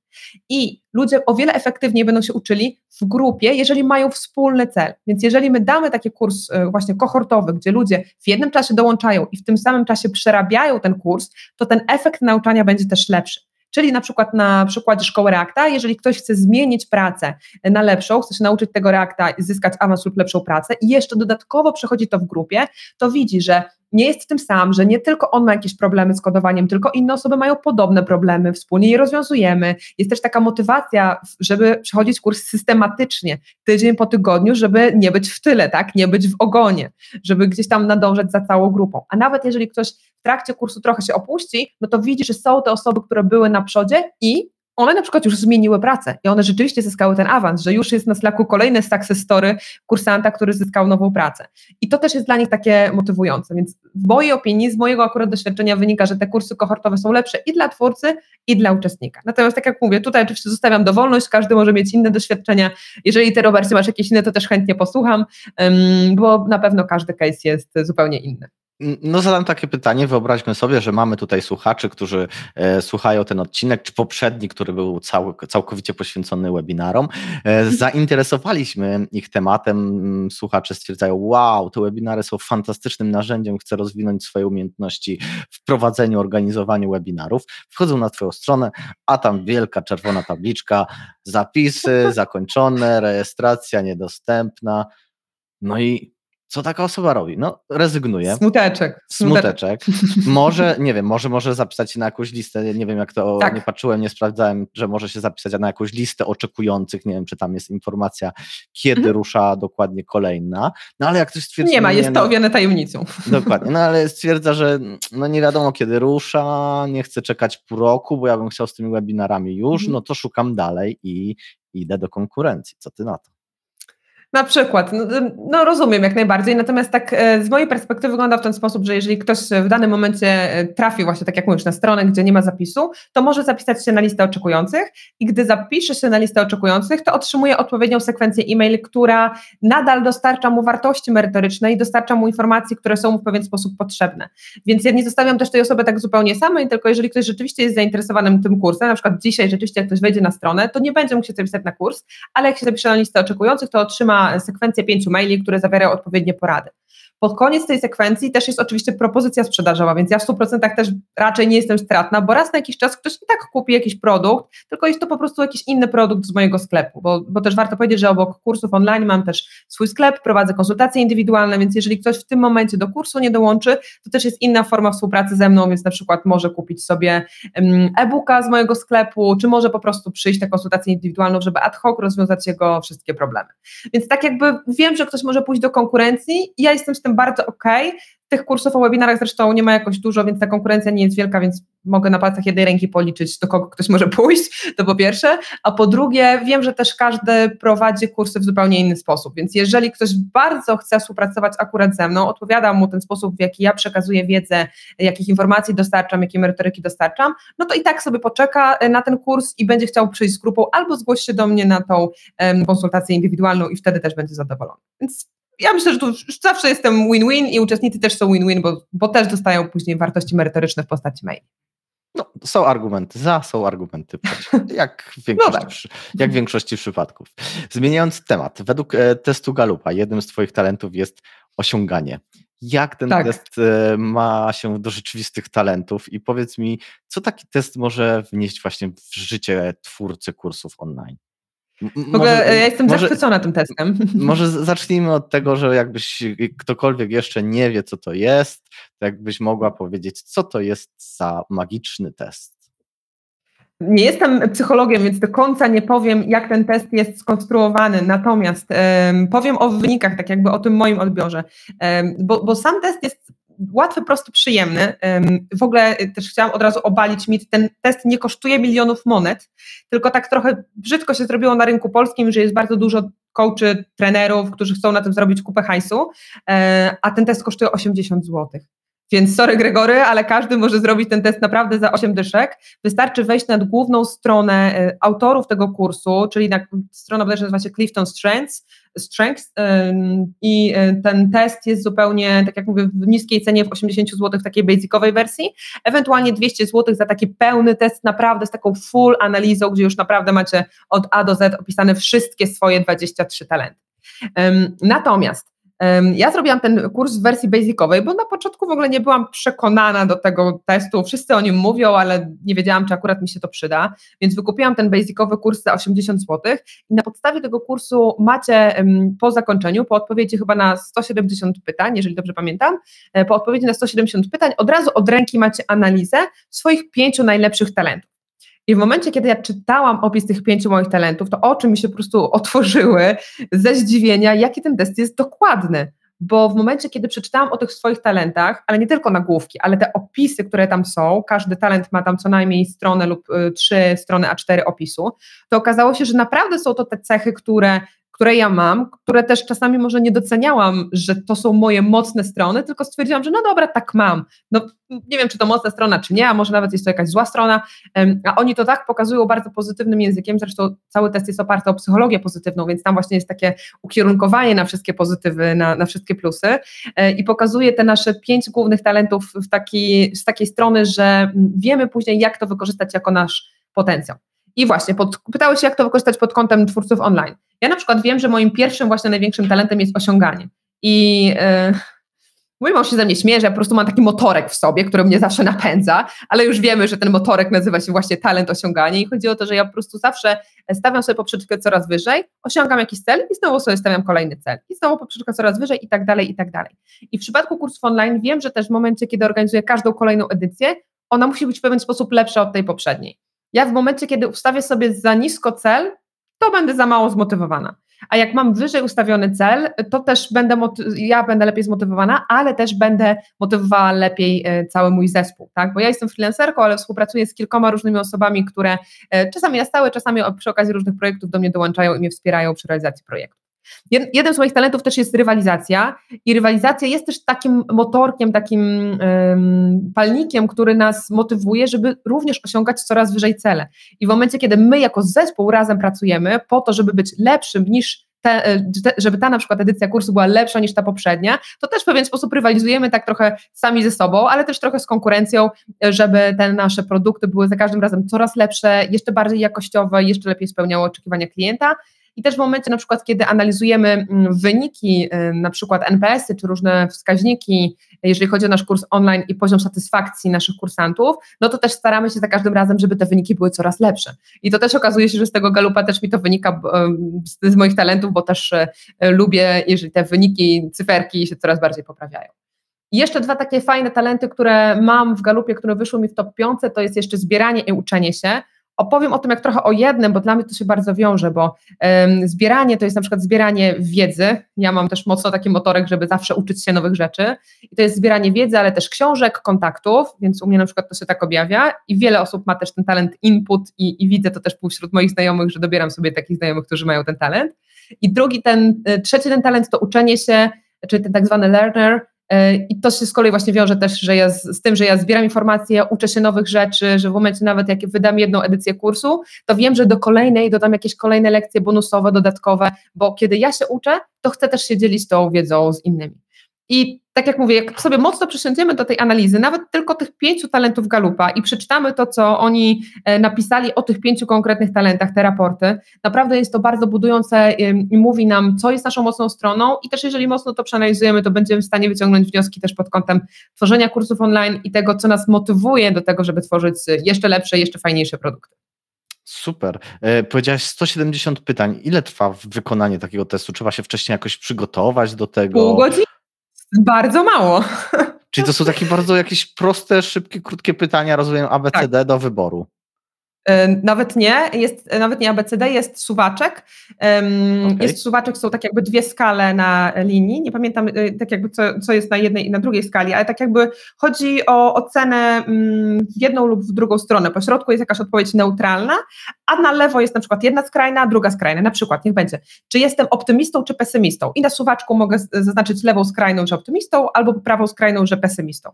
I ludzie o wiele efektywniej będą się uczyli w grupie, jeżeli mają wspólny cel. Więc jeżeli my damy taki kurs e, właśnie kohortowy, gdzie ludzie w jednym czasie dołączają i w tym samym czasie przerabiają ten kurs, to ten efekt nauczania będzie też lepszy. Czyli na przykład na przykładzie szkoły Reacta, jeżeli ktoś chce zmienić pracę na lepszą, chce się nauczyć tego Reacta i zyskać awans lub lepszą pracę i jeszcze dodatkowo przechodzi to w grupie, to widzi, że nie jest tym sam, że nie tylko on ma jakieś problemy z kodowaniem, tylko inne osoby mają podobne problemy, wspólnie je rozwiązujemy. Jest też taka motywacja, żeby przechodzić kurs systematycznie, tydzień po tygodniu, żeby nie być w tyle, tak? nie być w ogonie, żeby gdzieś tam nadążać za całą grupą. A nawet jeżeli ktoś w trakcie kursu trochę się opuści, no to widzi, że są te osoby, które były na przodzie i one na przykład już zmieniły pracę i one rzeczywiście zyskały ten awans, że już jest na Slacku kolejny success story kursanta, który zyskał nową pracę. I to też jest dla nich takie motywujące, więc w mojej opinii, z mojego akurat doświadczenia wynika, że te kursy kohortowe są lepsze i dla twórcy, i dla uczestnika. Natomiast tak jak mówię, tutaj oczywiście zostawiam dowolność, każdy może mieć inne doświadczenia. Jeżeli ty, Robercie, masz jakieś inne, to też chętnie posłucham, bo na pewno każdy case jest zupełnie inny. No zadam takie pytanie, wyobraźmy sobie, że mamy tutaj słuchaczy, którzy e, słuchają ten odcinek, czy poprzedni, który był cał, całkowicie poświęcony webinarom. E, zainteresowaliśmy ich tematem, słuchacze stwierdzają, wow, te webinary są fantastycznym narzędziem, chcę rozwinąć swoje umiejętności w prowadzeniu, organizowaniu webinarów. Wchodzą na twoją stronę, a tam wielka czerwona tabliczka, zapisy zakończone, rejestracja niedostępna, no i co taka osoba robi? No, rezygnuje. Smuteczek. Smuteczek. *laughs* Może, nie wiem, może może zapisać się na jakąś listę, nie wiem jak to, tak. nie patrzyłem, nie sprawdzałem, że może się zapisać na jakąś listę oczekujących, nie wiem, czy tam jest informacja, kiedy mhm. rusza dokładnie kolejna, no ale jak ktoś stwierdza... Nie ma, jest to owiane tajemnicą. Dokładnie, no ale stwierdza, że no nie wiadomo kiedy rusza, nie chcę czekać pół roku, bo ja bym chciał z tymi webinarami już, mhm. no to szukam dalej i idę do konkurencji. Co ty na to? Na przykład, no, no, rozumiem jak najbardziej, natomiast tak e, z mojej perspektywy wygląda w ten sposób, że jeżeli ktoś w danym momencie e, trafi właśnie, tak jak mówisz, na stronę, gdzie nie ma zapisu, to może zapisać się na listę oczekujących i gdy zapisze się na listę oczekujących, to otrzymuje odpowiednią sekwencję e-mail, która nadal dostarcza mu wartości merytorycznej, dostarcza mu informacji, które są mu w pewien sposób potrzebne. Więc ja nie zostawiam też tej osoby tak zupełnie samej, tylko jeżeli ktoś rzeczywiście jest zainteresowanym tym kursem, na przykład dzisiaj rzeczywiście jak ktoś wejdzie na stronę, to nie będzie mógł się zapisać na kurs, ale jak się zapisze na listę oczekujących, to otrzyma sekwencję pięciu maili, które zawierają odpowiednie porady. Pod koniec tej sekwencji też jest oczywiście propozycja sprzedażowa, więc ja w 100% też raczej nie jestem stratna, bo raz na jakiś czas ktoś i tak kupi jakiś produkt, tylko jest to po prostu jakiś inny produkt z mojego sklepu, bo, bo też warto powiedzieć, że obok kursów online mam też swój sklep, prowadzę konsultacje indywidualne, więc jeżeli ktoś w tym momencie do kursu nie dołączy, to też jest inna forma współpracy ze mną, więc na przykład może kupić sobie e-booka z mojego sklepu, czy może po prostu przyjść na konsultację indywidualną, żeby ad hoc rozwiązać jego wszystkie problemy. Więc tak jakby wiem, że ktoś może pójść do konkurencji ja jestem z tym bardzo ok. Tych kursów o webinarach zresztą nie ma jakoś dużo, więc ta konkurencja nie jest wielka, więc mogę na palcach jednej ręki policzyć, do kogo ktoś może *laughs* pójść, to po pierwsze, a po drugie wiem, że też każdy prowadzi kursy w zupełnie inny sposób, więc jeżeli ktoś bardzo chce współpracować akurat ze mną, odpowiadam mu ten sposób, w jaki ja przekazuję wiedzę, jakich informacji dostarczam, jakie merytoryki dostarczam, no to i tak sobie poczeka e, na ten kurs i będzie chciał przyjść z grupą albo zgłosi się do mnie na tą um, konsultację indywidualną i wtedy też będzie zadowolony. Więc ja myślę, że tu zawsze jestem win-win i uczestnicy też są win-win, bo, bo też dostają później wartości merytoryczne w postaci maili. No, są argumenty za, są argumenty przeciw, *laughs* jak w, większości, no tak. jak w większości przypadków. Zmieniając temat, według e, testu Galupa jednym z Twoich talentów jest osiąganie. Jak ten tak. test e, ma się do rzeczywistych talentów i powiedz mi, co taki test może wnieść właśnie w życie twórcy kursów online? W ogóle może, ja jestem może, zachwycona tym testem. Może zacznijmy od tego, że jakbyś ktokolwiek jeszcze nie wie, co to jest, to jakbyś mogła powiedzieć, co to jest za magiczny test. Nie jestem psychologiem, więc do końca nie powiem, jak ten test jest skonstruowany, natomiast um, powiem o wynikach, tak jakby o tym moim odbiorze, um, bo, bo sam test jest łatwy, prosty, przyjemny. W ogóle też chciałam od razu obalić mit, ten test nie kosztuje milionów monet, tylko tak trochę brzydko się zrobiło na rynku polskim, że jest bardzo dużo coachy, trenerów, którzy chcą na tym zrobić kupę hajsu, e, a ten test kosztuje 80 zł. Więc sorry Gregory, ale każdy może zrobić ten test naprawdę za 8 dyszek. Wystarczy wejść na główną stronę e, autorów tego kursu, czyli na stronę bodajże nazywa się Clifton Strengths, Strengths i e, ten test jest zupełnie, tak jak mówię, w niskiej cenie w 80 zł w takiej basicowej wersji, ewentualnie 200 zł za taki pełny test naprawdę z taką full analizą, gdzie już naprawdę macie od A do Z opisane wszystkie swoje 23 talenty. Natomiast ja zrobiłam ten kurs w wersji basicowej, bo na początku w ogóle nie byłam przekonana do tego testu. Wszyscy o nim mówią, ale nie wiedziałam, czy akurat mi się to przyda, więc wykupiłam ten basicowy kurs za 80 zł i na podstawie tego kursu macie po zakończeniu, po odpowiedzi chyba na 170 pytań, jeżeli dobrze pamiętam, e, po odpowiedzi na 170 pytań od razu od ręki macie analizę swoich pięciu najlepszych talentów. I w momencie, kiedy ja czytałam opis tych pięciu moich talentów, to oczy mi się po prostu otworzyły ze zdziwienia, jaki ten test jest dokładny. Bo w momencie, kiedy przeczytałam o tych swoich talentach, ale nie tylko nagłówki, ale te opisy, które tam są, każdy talent ma tam co najmniej stronę lub y, trzy strony A4 opisu, to okazało się, że naprawdę są to te cechy, które które ja mam, które też czasami może nie doceniałam, że to są moje mocne strony, tylko stwierdziłam, że no dobra, tak mam. No nie wiem, czy to mocna strona, czy nie, a może nawet jest to jakaś zła strona, a oni to tak pokazują bardzo pozytywnym językiem, zresztą cały test jest oparty o psychologię pozytywną, więc tam właśnie jest takie ukierunkowanie na wszystkie pozytywy, na, na wszystkie plusy e, i pokazuje te nasze pięć głównych talentów w taki, z takiej strony, że wiemy później, jak to wykorzystać jako nasz potencjał. I właśnie, pod, pytałeś się, jak to wykorzystać pod kątem twórców online. Ja na przykład wiem, że moim pierwszym, właśnie największym talentem jest osiąganie. I yy, mój mąż się ze mnie śmieje, że ja po prostu mam taki motorek w sobie, który mnie zawsze napędza, ale już wiemy, że ten motorek nazywa się właśnie talent osiąganie i chodzi o to, że ja po prostu zawsze stawiam sobie poprzeczkę coraz wyżej, osiągam jakiś cel i znowu sobie stawiam kolejny cel i znowu poprzeczkę coraz wyżej i tak dalej, i tak dalej. I w przypadku kursów online wiem, że też w momencie, kiedy organizuję każdą kolejną edycję, ona musi być w pewien sposób lepsza od tej poprzedniej. Ja w momencie, kiedy ustawię sobie za nisko cel, to będę za mało zmotywowana. A jak mam wyżej ustawiony cel, to też będę, ja będę lepiej zmotywowana, ale też będę motywowała lepiej e, cały mój zespół, tak? Bo ja jestem freelancerką, ale współpracuję z kilkoma różnymi osobami, które e, czasami na stałe, czasami przy okazji różnych projektów do mnie dołączają i mnie wspierają przy realizacji projektu. Jeden z moich talentów też jest rywalizacja i rywalizacja jest też takim motorkiem, takim palnikiem, który nas motywuje, żeby również osiągać coraz wyżej cele. I w momencie, kiedy my jako zespół razem pracujemy po to, żeby być lepszym niż te, e, żeby ta na przykład edycja kursu była lepsza niż ta poprzednia, to też w pewien sposób rywalizujemy tak trochę sami ze sobą, ale też trochę z konkurencją, żeby te nasze produkty były za każdym razem coraz lepsze, jeszcze bardziej jakościowe, jeszcze lepiej spełniały oczekiwania klienta. I też w momencie na przykład, kiedy analizujemy mm, wyniki, y, na przykład NPS-y czy różne wskaźniki, jeżeli chodzi o nasz kurs online i poziom satysfakcji naszych kursantów, no to też staramy się za każdym razem, żeby te wyniki były coraz lepsze. I to też okazuje się, że z tego galupa też mi to wynika z moich talentów, bo też y, lubię, jeżeli te wyniki, cyferki się coraz bardziej poprawiają. I jeszcze dwa takie fajne talenty, które mam w galupie, które wyszły mi w top 5, to jest jeszcze zbieranie i uczenie się opowiem o tym jak trochę o jednym, bo dla mnie to się bardzo wiąże, bo um, zbieranie to jest na przykład zbieranie wiedzy. Ja mam też mocno taki motorek, żeby zawsze uczyć się nowych rzeczy. I to jest zbieranie wiedzy, ale też książek, kontaktów, więc u mnie na przykład to się tak objawia i wiele osób ma też ten talent input i, i widzę to też wśród moich znajomych, że dobieram sobie takich znajomych, którzy mają ten talent. I drugi, ten, y, trzeci ten talent to uczenie się, czyli ten tak zwany learner, E, I to się z kolei właśnie wiąże też że ja z, z, tym, że ja zbieram informacje, uczę się nowych rzeczy, że w momencie nawet jak wydam jedną edycję kursu, to wiem, że do kolejnej dodam jakieś kolejne lekcje bonusowe, dodatkowe, bo kiedy ja się uczę, to chcę też się dzielić tą wiedzą z innymi. I tak jak mówię, jak sobie mocno przysiądziemy do tej analizy, nawet tylko tych pięciu talentów Galupa i przeczytamy to, co oni e, napisali o tych pięciu konkretnych talentach, te raporty, naprawdę jest to bardzo budujące i mówi nam, co jest naszą mocną stroną i też jeżeli mocno to przeanalizujemy, to będziemy w stanie wyciągnąć wnioski też pod kątem tworzenia kursów online i tego, co nas motywuje do tego, żeby tworzyć jeszcze lepsze, jeszcze fajniejsze produkty. Super. E, powiedziałaś 170 pytań. Ile trwa wykonanie takiego testu? Trzeba się wcześniej jakoś przygotować do tego? Pół godziny. Bardzo mało. Czyli to są takie bardzo jakieś proste, szybkie, krótkie pytania, rozumiem, ABCD tak. do wyboru. Nawet nie, jest, nawet nie ABCD, jest suwaczek. Okay. Jest suwaczek, są tak jakby dwie skale na linii. Nie pamiętam y, tak jakby co, co jest na jednej i na drugiej skali, ale tak jakby chodzi o ocenę mm, w jedną lub w drugą stronę. Po środku jest jakaś odpowiedź neutralna, a na lewo jest na przykład jedna skrajna, druga skrajna. Na przykład, niech będzie, czy jestem optymistą, czy pesymistą. I na suwaczku mogę zaznaczyć lewą skrajną, że optymistą, albo prawą skrajną, że pesymistą.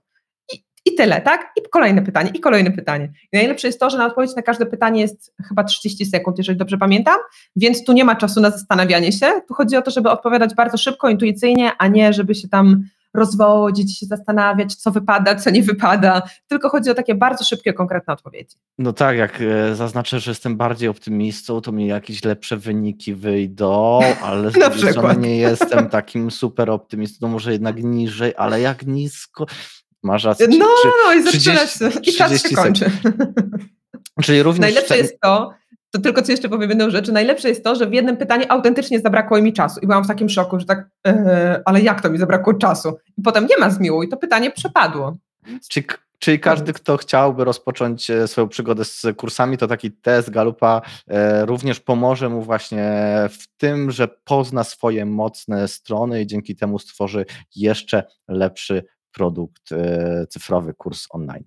I tyle, tak? I kolejne pytanie, i kolejne pytanie. I najlepsze jest to, że na odpowiedź na każde pytanie jest chyba 30 sekund, jeżeli dobrze pamiętam, więc tu nie ma czasu na zastanawianie się. Tu chodzi o to, żeby odpowiadać bardzo szybko, intuicyjnie, a nie żeby się tam rozwodzić, się zastanawiać, co wypada, co nie wypada, tylko chodzi o takie bardzo szybkie, konkretne odpowiedzi. No tak, jak e, zaznaczę, że jestem bardziej optymistą, to mi jakieś lepsze wyniki wyjdą, *laughs* ale z drugiej strony nie jestem takim super optymistą, może jednak niżej, ale jak nisko, Masz rację. No, no i zaczyna się. I czas się kończy. *laughs* Czyli również Najlepsze ten... jest to, to tylko co jeszcze powiem jedną rzecz, najlepsze jest to, że w jednym pytaniu autentycznie zabrakło mi czasu i byłam w takim szoku, że tak, e, ale jak to mi zabrakło czasu? I potem nie ma zmiłu i to pytanie przepadło. Czy, czyli każdy, kto chciałby rozpocząć e, swoją przygodę z kursami, to taki test Galupa e, również pomoże mu właśnie w tym, że pozna swoje mocne strony i dzięki temu stworzy jeszcze lepszy produkt e, cyfrowy, kurs online.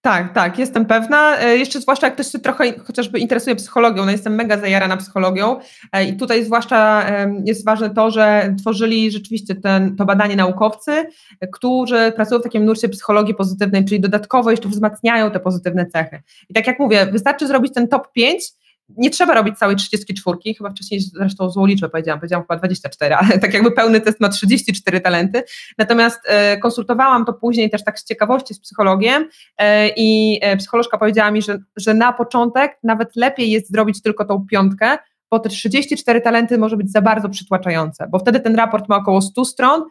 Tak, tak, jestem pewna. E, jeszcze zwłaszcza jak ktoś się trochę chociażby interesuje psychologią, no jestem mega zajarana psychologią e, i tutaj zwłaszcza jest ważne to, że tworzyli rzeczywiście ten, to badanie naukowcy, którzy pracują w takim nurcie psychologii pozytywnej, czyli dodatkowo jeszcze wzmacniają te pozytywne cechy. I tak jak mówię, wystarczy zrobić ten top 5 nie trzeba robić całej 34, chyba wcześniej zresztą złą liczbę powiedziałam, powiedziałam chyba 24, ale tak jakby pełny test ma 34 talenty. Natomiast e, konsultowałam to później też tak z ciekawości z psychologiem e, i e, psycholożka powiedziała mi, że, że na początek nawet lepiej jest zrobić tylko tą piątkę, bo te 34 talenty może być za bardzo przytłaczające, bo wtedy ten raport ma około 100 stron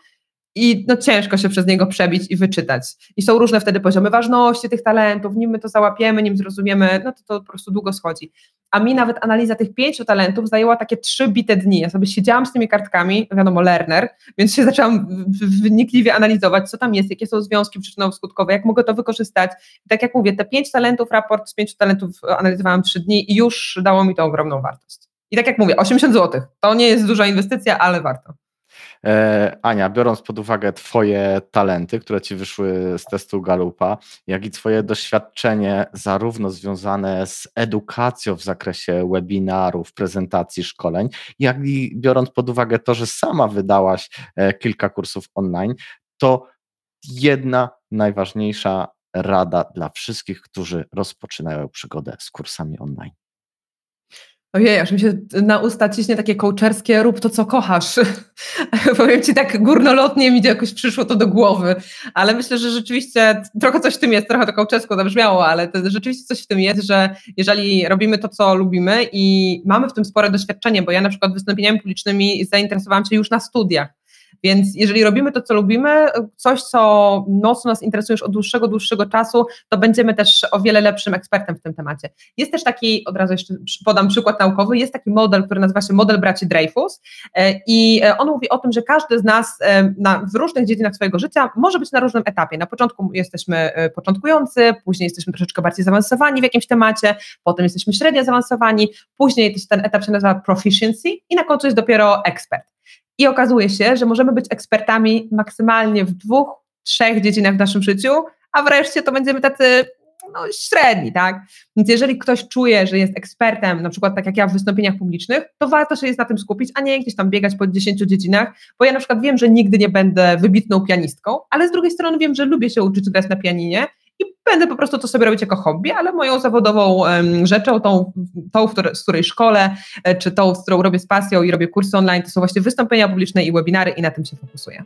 i no, ciężko się przez niego przebić i wyczytać. I są różne wtedy poziomy ważności tych talentów, nim my to załapiemy, nim zrozumiemy, no to to po prostu długo schodzi. A mi nawet analiza tych pięciu talentów zajęła takie trzy bite dni. Ja sobie siedziałam z tymi kartkami, wiadomo, learner, więc się zaczęłam wnikliwie analizować, co tam jest, jakie są związki przyczynowo-skutkowe, jak mogę to wykorzystać. I tak jak mówię, te pięć talentów, raport z pięciu talentów analizowałam trzy dni i już dało mi to ogromną wartość. I tak jak mówię, 80 zł. To nie jest duża inwestycja, ale warto. E, Ania, biorąc pod uwagę Twoje talenty, które Ci wyszły z testu Galupa, jak i Twoje doświadczenie, zarówno związane z edukacją w zakresie webinarów, prezentacji, szkoleń, jak i biorąc pod uwagę to, że sama wydałaś e, kilka kursów online, to jedna najważniejsza rada dla wszystkich, którzy rozpoczynają przygodę z kursami online. Ojej, aż mi się na usta ciśnie takie kołczerskie rób to, co kochasz. *laughs* Powiem Ci tak górnolotnie mi jakoś przyszło to do głowy, ale myślę, że rzeczywiście trochę coś w tym jest, trochę to kołczersko zabrzmiało, ale to rzeczywiście coś w tym jest, że jeżeli robimy to, co lubimy i mamy w tym spore doświadczenie, bo ja na przykład wystąpieniami publicznymi zainteresowałam się już na studiach, więc jeżeli robimy to, co lubimy, coś, co mocno nas interesuje już od dłuższego, dłuższego czasu, to będziemy też o wiele lepszym ekspertem w tym temacie. Jest też taki, od razu jeszcze podam przykład naukowy, jest taki model, który nazywa się model braci Dreyfus e, i e, on mówi o tym, że każdy z nas e, na, w różnych dziedzinach swojego życia może być na różnym etapie. Na początku jesteśmy początkujący, później jesteśmy troszeczkę bardziej zaawansowani w jakimś temacie, potem jesteśmy średnio zaawansowani, później ten etap się nazywa proficiency i na końcu jest dopiero ekspert. I okazuje się, że możemy być ekspertami maksymalnie w dwóch, trzech dziedzinach w naszym życiu, a wreszcie to będziemy tacy no, średni, tak? Więc jeżeli ktoś czuje, że jest ekspertem, na przykład tak jak ja w wystąpieniach publicznych, to warto się jest na tym skupić, a nie gdzieś tam biegać po 10 dziedzinach, bo ja na przykład wiem, że nigdy nie będę wybitną pianistką, ale z drugiej strony wiem, że lubię się uczyć grać na pianinie będę po prostu to sobie robić jako hobby, ale moją zawodową rzeczą, tą, tą z której szkole, czy tą, z którą robię z pasją i robię kursy online, to są właśnie wystąpienia publiczne i webinary i na tym się fokusuję.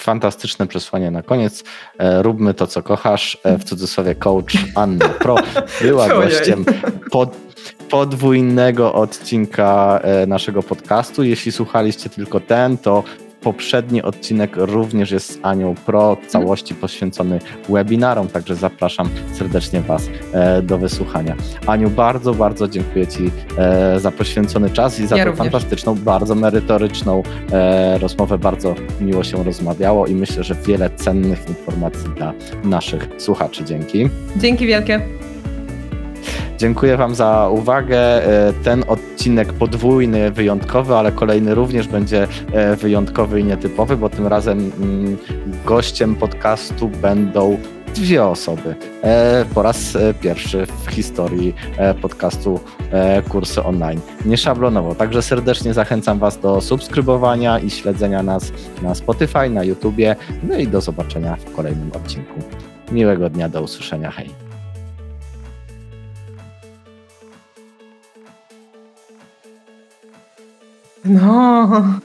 Fantastyczne przesłanie na koniec. E, róbmy to, co kochasz. E, w cudzysłowie coach Anna Pro była *laughs* gościem pod, podwójnego odcinka e, naszego podcastu. Jeśli słuchaliście tylko ten, to poprzedni odcinek również jest z Anią Pro, całości poświęcony webinarom, także zapraszam serdecznie Was e, do wysłuchania. Aniu, bardzo, bardzo dziękuję Ci e, za poświęcony czas i za ja tę fantastyczną, bardzo merytoryczną e, rozmowę. Bardzo miło się rozmawiało i myślę, że wiele cennych informacji dla naszych słuchaczy. Dzięki. Dzięki wielkie. Dziękuję Wam za uwagę. E, ten odcinek podwójny, wyjątkowy, ale kolejny również będzie e, wyjątkowy i nietypowy, bo tym razem mm, gościem podcastu będą dwie osoby. E, po raz pierwszy w historii podcastu Kursy Online. Nieszablonowo. Także serdecznie zachęcam Was do subskrybowania i śledzenia nas na Spotify, na YouTubie. No i do zobaczenia w kolejnym odcinku. Miłego dnia, do usłyszenia. Hej. No.